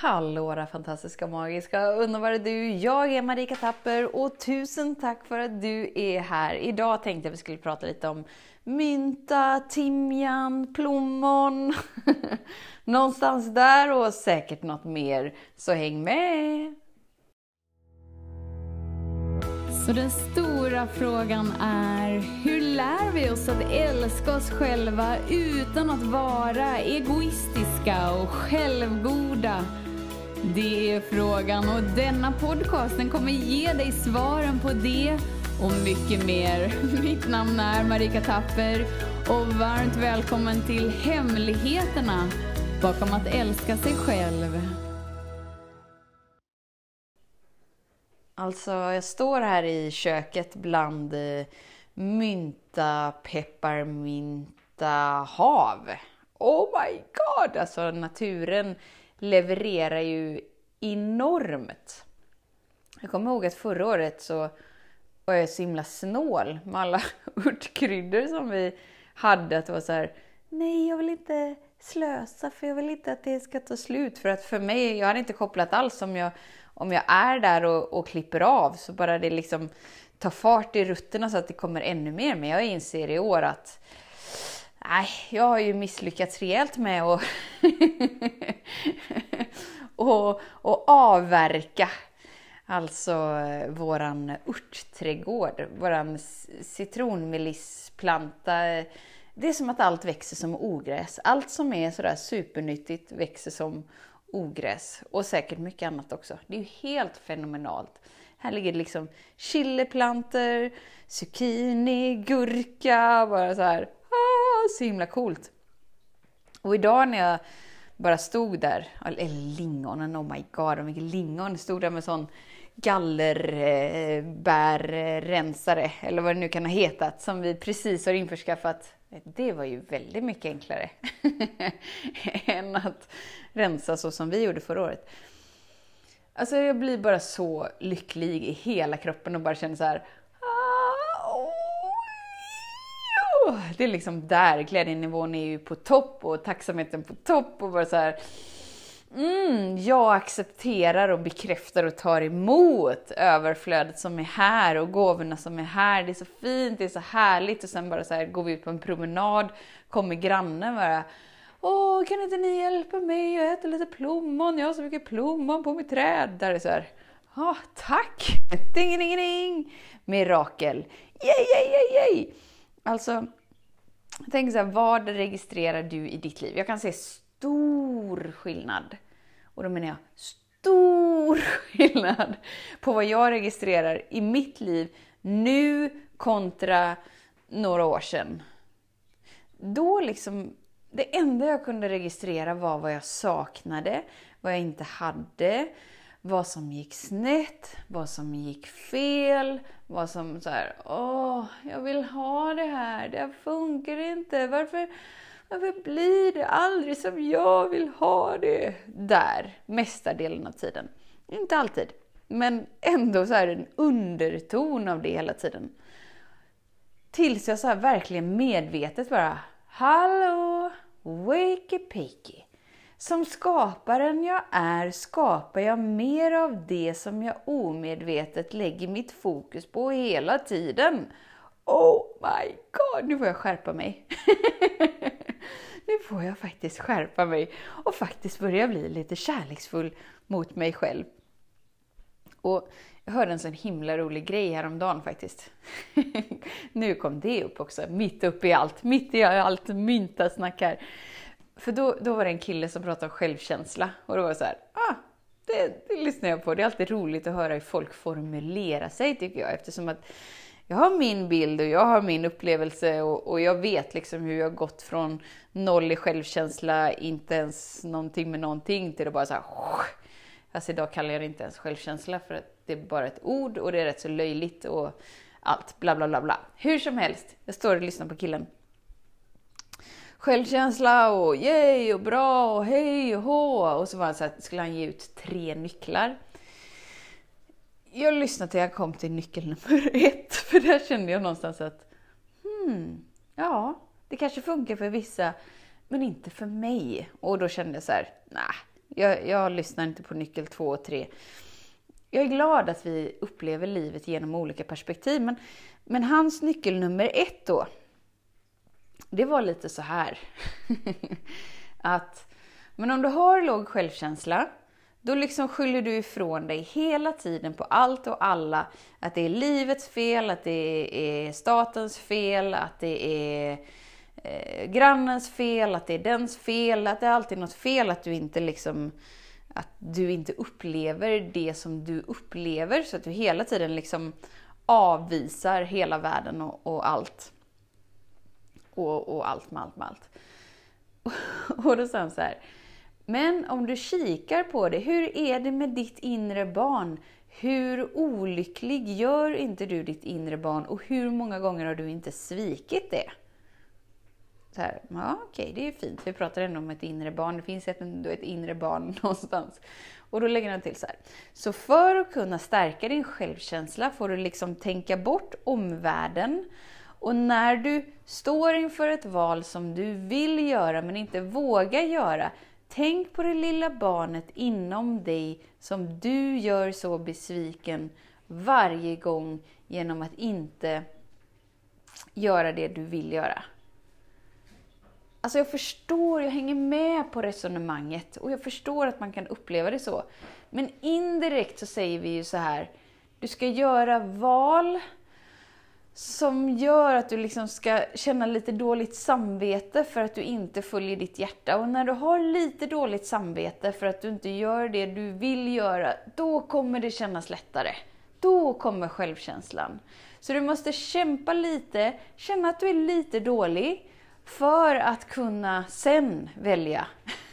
Hallå fantastiska, magiska, underbara du! Jag är Marika Tapper och tusen tack för att du är här. Idag tänkte jag att vi skulle prata lite om mynta, timjan, plommon. Någonstans där och säkert något mer. Så häng med! Så den stora frågan är, hur lär vi oss att älska oss själva utan att vara egoistiska och självgoda? Det är frågan och denna podcasten kommer ge dig svaren på det och mycket mer. Mitt namn är Marika Tapper och varmt välkommen till Hemligheterna bakom att älska sig själv. Alltså, jag står här i köket bland eh, mynta, pepparmynta, hav. Oh my god! Alltså naturen levererar ju enormt. Jag kommer ihåg att förra året så var jag så himla snål med alla örtkryddor som vi hade. Att det var så här, nej jag vill inte slösa för jag vill inte att det ska ta slut. För att för mig, jag hade inte kopplat alls om jag, om jag är där och, och klipper av så bara det liksom tar fart i rutterna så att det kommer ännu mer. Men jag inser i år att Nej, jag har ju misslyckats rejält med att och, och avverka. Alltså eh, våran örtträdgård, våran citronmelissplanta. Det är som att allt växer som ogräs. Allt som är sådär supernyttigt växer som ogräs. Och säkert mycket annat också. Det är ju helt fenomenalt. Här ligger det liksom chiliplanter, zucchini, gurka, bara så här så himla coolt. Och idag när jag bara stod där, eller lingonen, oh my god, vad mycket lingon, stod där med sån gallerbärrensare, eh, eh, eller vad det nu kan ha hetat, som vi precis har införskaffat. Det var ju väldigt mycket enklare än att rensa så som vi gjorde förra året. Alltså jag blir bara så lycklig i hela kroppen och bara känner så här, det är liksom där glädjenivån är ju på topp och tacksamheten på topp och bara så här, mm, jag accepterar och bekräftar och tar emot överflödet som är här och gåvorna som är här. Det är så fint, det är så härligt och sen bara så här går vi ut på en promenad, kommer grannen bara Åh, kan inte ni hjälpa mig? Jag äter lite plommon, jag har så mycket plommon på mitt träd. Där är så här, ja tack! Ding, ding, ding! Mirakel! Yay, yay, yay, yay! Alltså, tänk så här, vad registrerar du i ditt liv? Jag kan se stor skillnad. Och då menar jag stor skillnad på vad jag registrerar i mitt liv nu kontra några år sedan. Då liksom, det enda jag kunde registrera var vad jag saknade, vad jag inte hade, vad som gick snett, vad som gick fel, vad som så här, åh, jag vill ha det här, det här funkar inte, varför, varför blir det aldrig som jag vill ha det? Där, mesta delen av tiden. Inte alltid, men ändå så är en underton av det hela tiden. Tills jag så verkligen medvetet bara, hallå, Wakey-pakey som skaparen jag är skapar jag mer av det som jag omedvetet lägger mitt fokus på hela tiden. Oh my god, nu får jag skärpa mig. nu får jag faktiskt skärpa mig och faktiskt börja bli lite kärleksfull mot mig själv. Och jag hörde en sån himla rolig grej häromdagen faktiskt. nu kom det upp också, mitt uppe i allt, mitt i allt myntasnack här. För då, då var det en kille som pratade om självkänsla och då var det så här, ah, det, det lyssnar jag på. Det är alltid roligt att höra hur folk formulerar sig tycker jag eftersom att jag har min bild och jag har min upplevelse och, och, jag vet liksom hur jag gått från noll i självkänsla, inte ens någonting med någonting till att bara så här, Alltså idag kallar jag det inte ens självkänsla för att det är bara ett ord och det är rätt så löjligt och allt bla bla bla bla. Hur som helst, jag står och lyssnar på killen självkänsla och yay och bra och hej och hå. Och så var så här, skulle han ge ut tre nycklar. Jag lyssnade till jag kom till nyckel nummer ett, för där kände jag någonstans att hmm, ja, det kanske funkar för vissa, men inte för mig. Och då kände jag så här, nej, Jag, jag lyssnar inte på nyckel två och tre. Jag är glad att vi upplever livet genom olika perspektiv, men, men hans nyckel nummer ett då, det var lite så här. att, men om du har låg självkänsla, då liksom skyller du ifrån dig hela tiden på allt och alla. Att det är livets fel, att det är statens fel, att det är eh, grannens fel, att det är dens fel, att det är alltid något fel, att du inte liksom att du inte upplever det som du upplever, så att du hela tiden liksom avvisar hela världen och, och allt. Och, och, allt med allt med allt. Och då sa han så här, men om du kikar på det, hur är det med ditt inre barn? Hur olycklig gör inte du ditt inre barn och hur många gånger har du inte svikit det? Så här, ja okej, det är fint. Vi pratar ändå om ett inre barn. Det finns ett, ett inre barn någonstans. Och då lägger han till så här. Så för att kunna stärka din självkänsla får du liksom tänka bort omvärlden. Och när du står inför ett val som du vill göra men inte vågar göra, tänk på det lilla barnet inom dig som du gör så besviken varje gång genom att inte göra det du vill göra. Alltså jag förstår, jag hänger med på resonemanget och jag förstår att man kan uppleva det så. Men indirekt så säger vi ju så här, du ska göra val som gör att du liksom ska känna lite dåligt samvete för att du inte följer ditt hjärta. Och när du har lite dåligt samvete för att du inte gör det du vill göra, då kommer det kännas lättare. Då kommer självkänslan. Så du måste kämpa lite, känna att du är lite dålig, för att kunna sen välja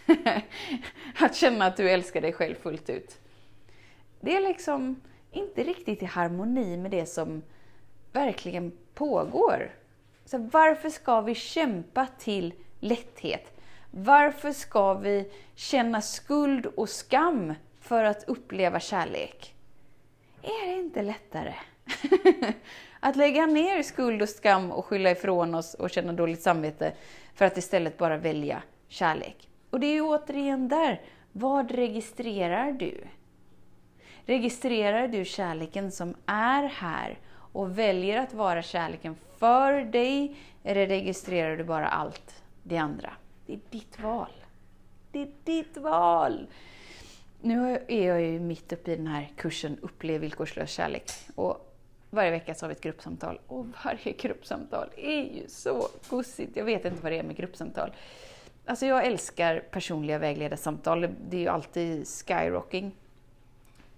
att känna att du älskar dig själv fullt ut. Det är liksom inte riktigt i harmoni med det som verkligen pågår. Så varför ska vi kämpa till lätthet? Varför ska vi känna skuld och skam för att uppleva kärlek? Är det inte lättare Att lägga ner skuld och skam och skylla ifrån oss och känna dåligt samvete för att istället bara välja kärlek. Och det är ju återigen där, vad registrerar du? Registrerar du kärleken som är här och väljer att vara kärleken för dig, eller registrerar du bara allt det andra? Det är ditt val. Det är ditt val! Nu är jag ju mitt uppe i den här kursen Upplev villkorslös kärlek. Och varje vecka så har vi ett gruppsamtal och varje gruppsamtal är ju så gosigt. Jag vet inte vad det är med gruppsamtal. Alltså jag älskar personliga vägledarsamtal, det är ju alltid skyrocking.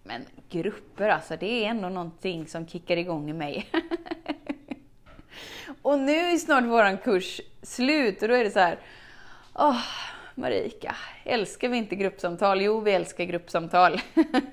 Men grupper alltså, det är ändå någonting som kickar igång i mig. och nu är snart våran kurs slut och då är det så här, åh, Marika, älskar vi inte gruppsamtal? Jo, vi älskar gruppsamtal.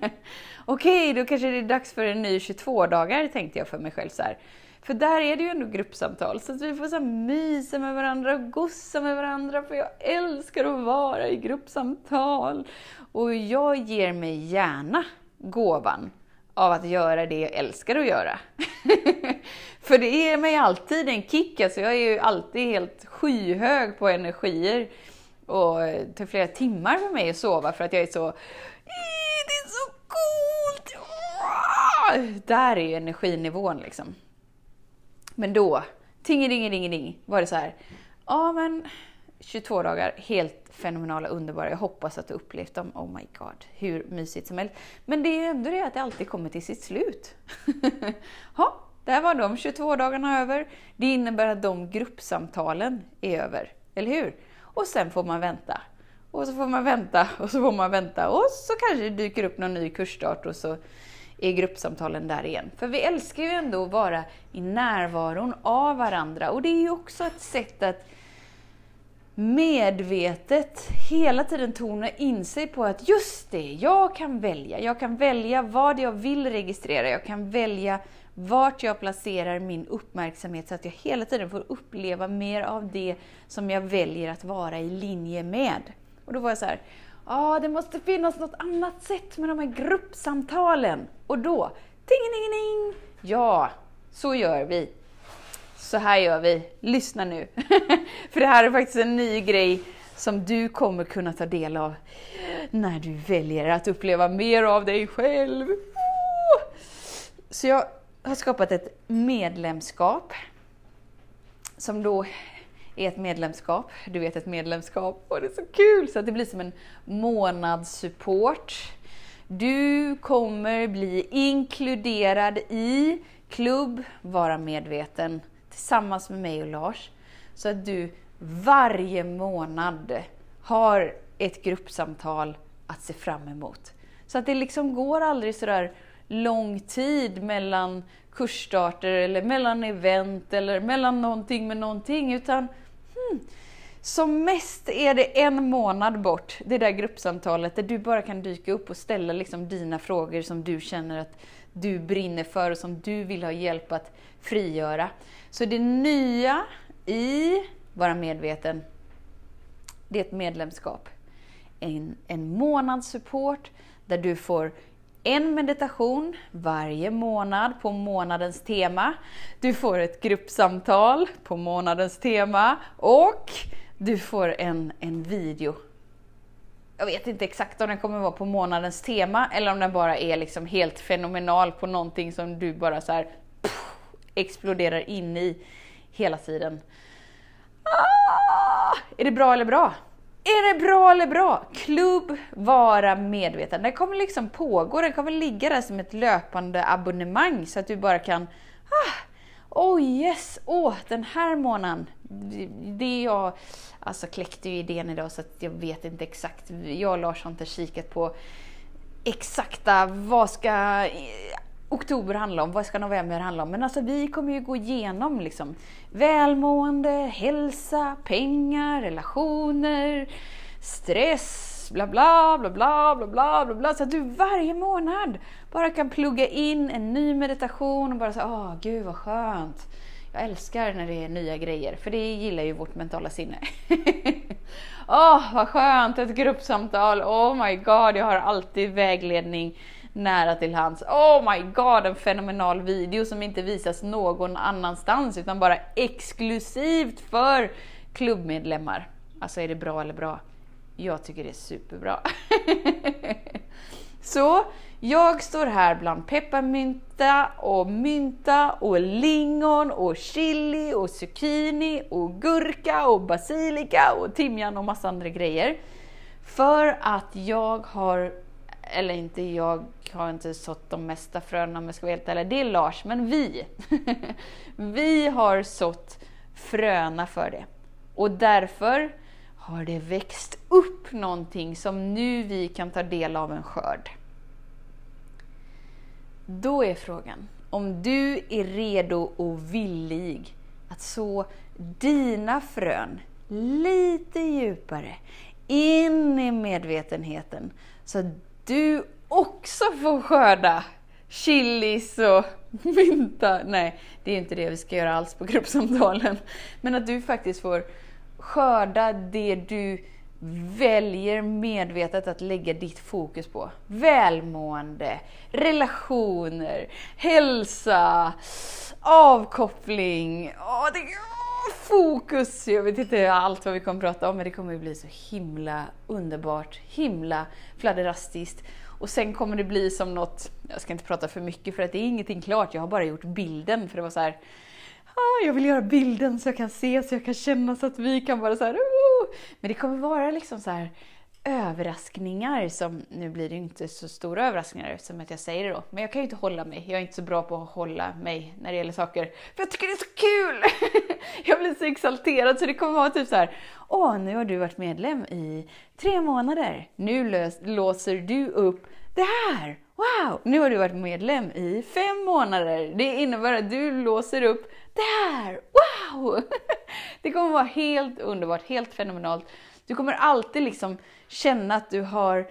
Okej, då kanske det är dags för en ny 22-dagar, tänkte jag för mig själv. Så här. För där är det ju ändå gruppsamtal, så att vi får så mysa med varandra och gossa med varandra, för jag älskar att vara i gruppsamtal. Och jag ger mig gärna gåvan av att göra det jag älskar att göra. för det ger mig alltid en kick, alltså jag är ju alltid helt skyhög på energier. Och det tar flera timmar för mig att sova för att jag är så det är så coolt! Där är ju energinivån liksom. Men då, tingelingelingeling, var det så här. Ja men 22 dagar, helt fenomenala, underbara. Jag hoppas att du upplevt dem. Oh my god, hur mysigt som helst. Men det är ändå det att det alltid kommer till sitt slut. ha, där var de 22 dagarna över. Det innebär att de gruppsamtalen är över, eller hur? Och sen får man vänta. Och så får man vänta och så får man vänta och så kanske det dyker upp någon ny kursstart och så är gruppsamtalen där igen. För vi älskar ju ändå att vara i närvaron av varandra och det är ju också ett sätt att medvetet hela tiden tona in sig på att just det, jag kan välja. Jag kan välja vad jag vill registrera. Jag kan välja vart jag placerar min uppmärksamhet så att jag hela tiden får uppleva mer av det som jag väljer att vara i linje med. Och då var jag så här, ja ah, det måste finnas något annat sätt med de här gruppsamtalen. Och då, ting ting, ting, ja, så gör vi. Så här gör vi. Lyssna nu. För det här är faktiskt en ny grej som du kommer kunna ta del av när du väljer att uppleva mer av dig själv. Så jag har skapat ett medlemskap som då är ett medlemskap. Du vet ett medlemskap och det är så kul! Så att det blir som en månadssupport. Du kommer bli inkluderad i klubb Vara medveten tillsammans med mig och Lars. Så att du varje månad har ett gruppsamtal att se fram emot. Så att det liksom går aldrig sådär lång tid mellan kursstarter eller mellan event eller mellan någonting med någonting utan hmm, som mest är det en månad bort, det där gruppsamtalet där du bara kan dyka upp och ställa liksom dina frågor som du känner att du brinner för och som du vill ha hjälp att frigöra. Så det nya i Vara medveten, det är ett medlemskap. En, en månadssupport där du får en meditation varje månad på månadens tema. Du får ett gruppsamtal på månadens tema och du får en, en video. Jag vet inte exakt om den kommer vara på månadens tema eller om den bara är liksom helt fenomenal på någonting som du bara så här, pff, exploderar in i hela tiden. Ah, är det bra eller bra? Är det bra eller bra? Klubb Vara Medveten. Den kommer liksom pågå, den kommer ligga där som ett löpande abonnemang så att du bara kan ah, Oh yes, åh oh, den här månaden. Det jag, alltså kläckte ju idén idag så att jag vet inte exakt. Jag och Lars har inte kikat på exakta, vad ska oktober handla om, vad ska november handla om? Men alltså vi kommer ju gå igenom liksom välmående, hälsa, pengar, relationer, stress, bla bla bla bla bla bla bla bla. Så att du varje månad bara kan plugga in en ny meditation och bara säga åh oh, gud vad skönt. Jag älskar när det är nya grejer, för det gillar ju vårt mentala sinne. Åh, oh, vad skönt! Ett gruppsamtal. Oh my god, jag har alltid vägledning nära till hands. Oh my god, en fenomenal video som inte visas någon annanstans utan bara exklusivt för klubbmedlemmar. Alltså är det bra eller bra? Jag tycker det är superbra. Så jag står här bland pepparmynta och mynta och lingon och chili och zucchini och gurka och basilika och timjan och massa andra grejer. För att jag har eller inte jag har inte sått de mesta fröna om jag ska vara helt ärlig. Det är Lars, men vi. vi har sått fröna för det. Och därför har det växt upp någonting som nu vi kan ta del av en skörd. Då är frågan, om du är redo och villig att så dina frön lite djupare in i medvetenheten så du också får skörda chilis och mynta. Nej, det är inte det vi ska göra alls på gruppsamtalen. Men att du faktiskt får skörda det du väljer medvetet att lägga ditt fokus på. Välmående, relationer, hälsa, avkoppling. Åh, det, fokus! Jag vet inte allt vad vi kommer prata om, men det kommer bli så himla underbart, himla fladderastiskt. Och sen kommer det bli som något, jag ska inte prata för mycket för att det är ingenting klart, jag har bara gjort bilden för det var så här, ah, jag vill göra bilden så jag kan se, så jag kan känna så att vi kan vara så här, oh! Men det kommer vara liksom så här överraskningar som, nu blir det ju inte så stora överraskningar eftersom att jag säger det då, men jag kan ju inte hålla mig. Jag är inte så bra på att hålla mig när det gäller saker, för jag tycker det är så kul! jag blir så exalterad så det kommer vara typ så här, åh, nu har du varit medlem i tre månader. Nu lös, låser du upp det här! Wow! Nu har du varit medlem i fem månader. Det innebär att du låser upp det här! Wow! det kommer vara helt underbart, helt fenomenalt. Du kommer alltid liksom känna att du har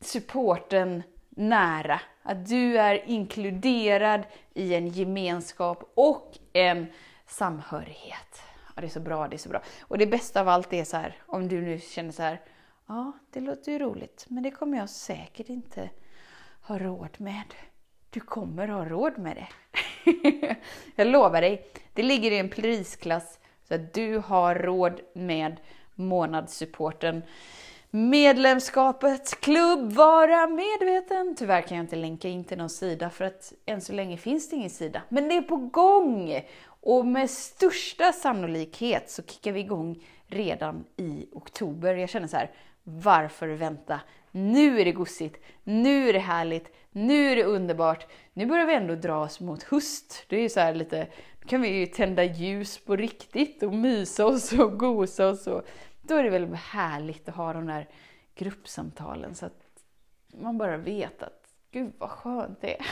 supporten nära. Att du är inkluderad i en gemenskap och en samhörighet. Ja, det är så bra, det är så bra. Och det bästa av allt är så här, om du nu känner så här, ja, det låter ju roligt, men det kommer jag säkert inte ha råd med. Du kommer ha råd med det. jag lovar dig, det ligger i en prisklass så att du har råd med månadssupporten. Medlemskapet, klubb, vara medveten. Tyvärr kan jag inte länka in till någon sida för att än så länge finns det ingen sida. Men det är på gång! Och med största sannolikhet så kickar vi igång redan i oktober. Jag känner så här, varför vänta? Nu är det gossigt, nu är det härligt, nu är det underbart. Nu börjar vi ändå dra oss mot höst. Det är ju så här lite, nu kan vi ju tända ljus på riktigt och mysa oss och gosa oss. Och då är det väl härligt att ha de där gruppsamtalen så att man bara vet att gud vad skönt det är.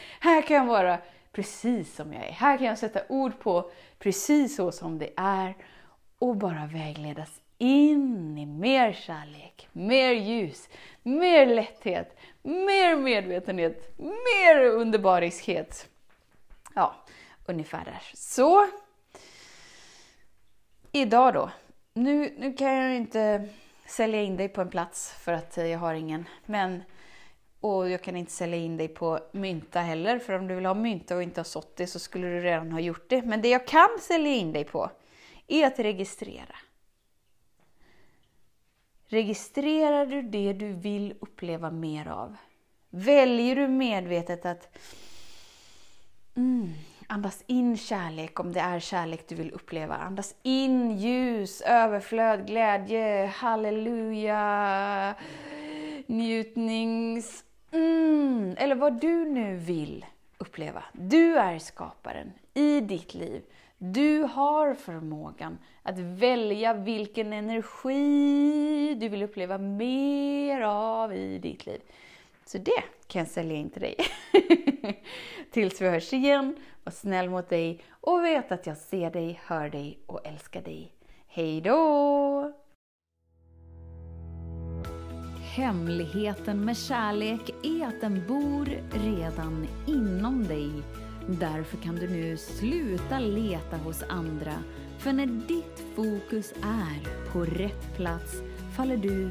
här kan jag vara precis som jag är. Här kan jag sätta ord på precis så som det är och bara vägledas in i mer kärlek, mer ljus, mer lätthet, mer medvetenhet, mer underbariskhet. Ja, ungefär där. Så, idag då. Nu, nu kan jag inte sälja in dig på en plats för att eh, jag har ingen. Men, och jag kan inte sälja in dig på mynta heller, för om du vill ha mynta och inte har sått det så skulle du redan ha gjort det. Men det jag kan sälja in dig på är att registrera. Registrerar du det du vill uppleva mer av? Väljer du medvetet att mm, andas in kärlek om det är kärlek du vill uppleva? Andas in ljus, överflöd, glädje, halleluja, njutnings... Mm, eller vad du nu vill uppleva. Du är skaparen i ditt liv. Du har förmågan att välja vilken energi du vill uppleva mer av i ditt liv. Så det kan jag sälja in till dig. Tills vi hörs igen, var snäll mot dig och vet att jag ser dig, hör dig och älskar dig. Hej då! Hemligheten med kärlek är att den bor redan inom dig Därför kan du nu sluta leta hos andra. För när ditt fokus är på rätt plats faller du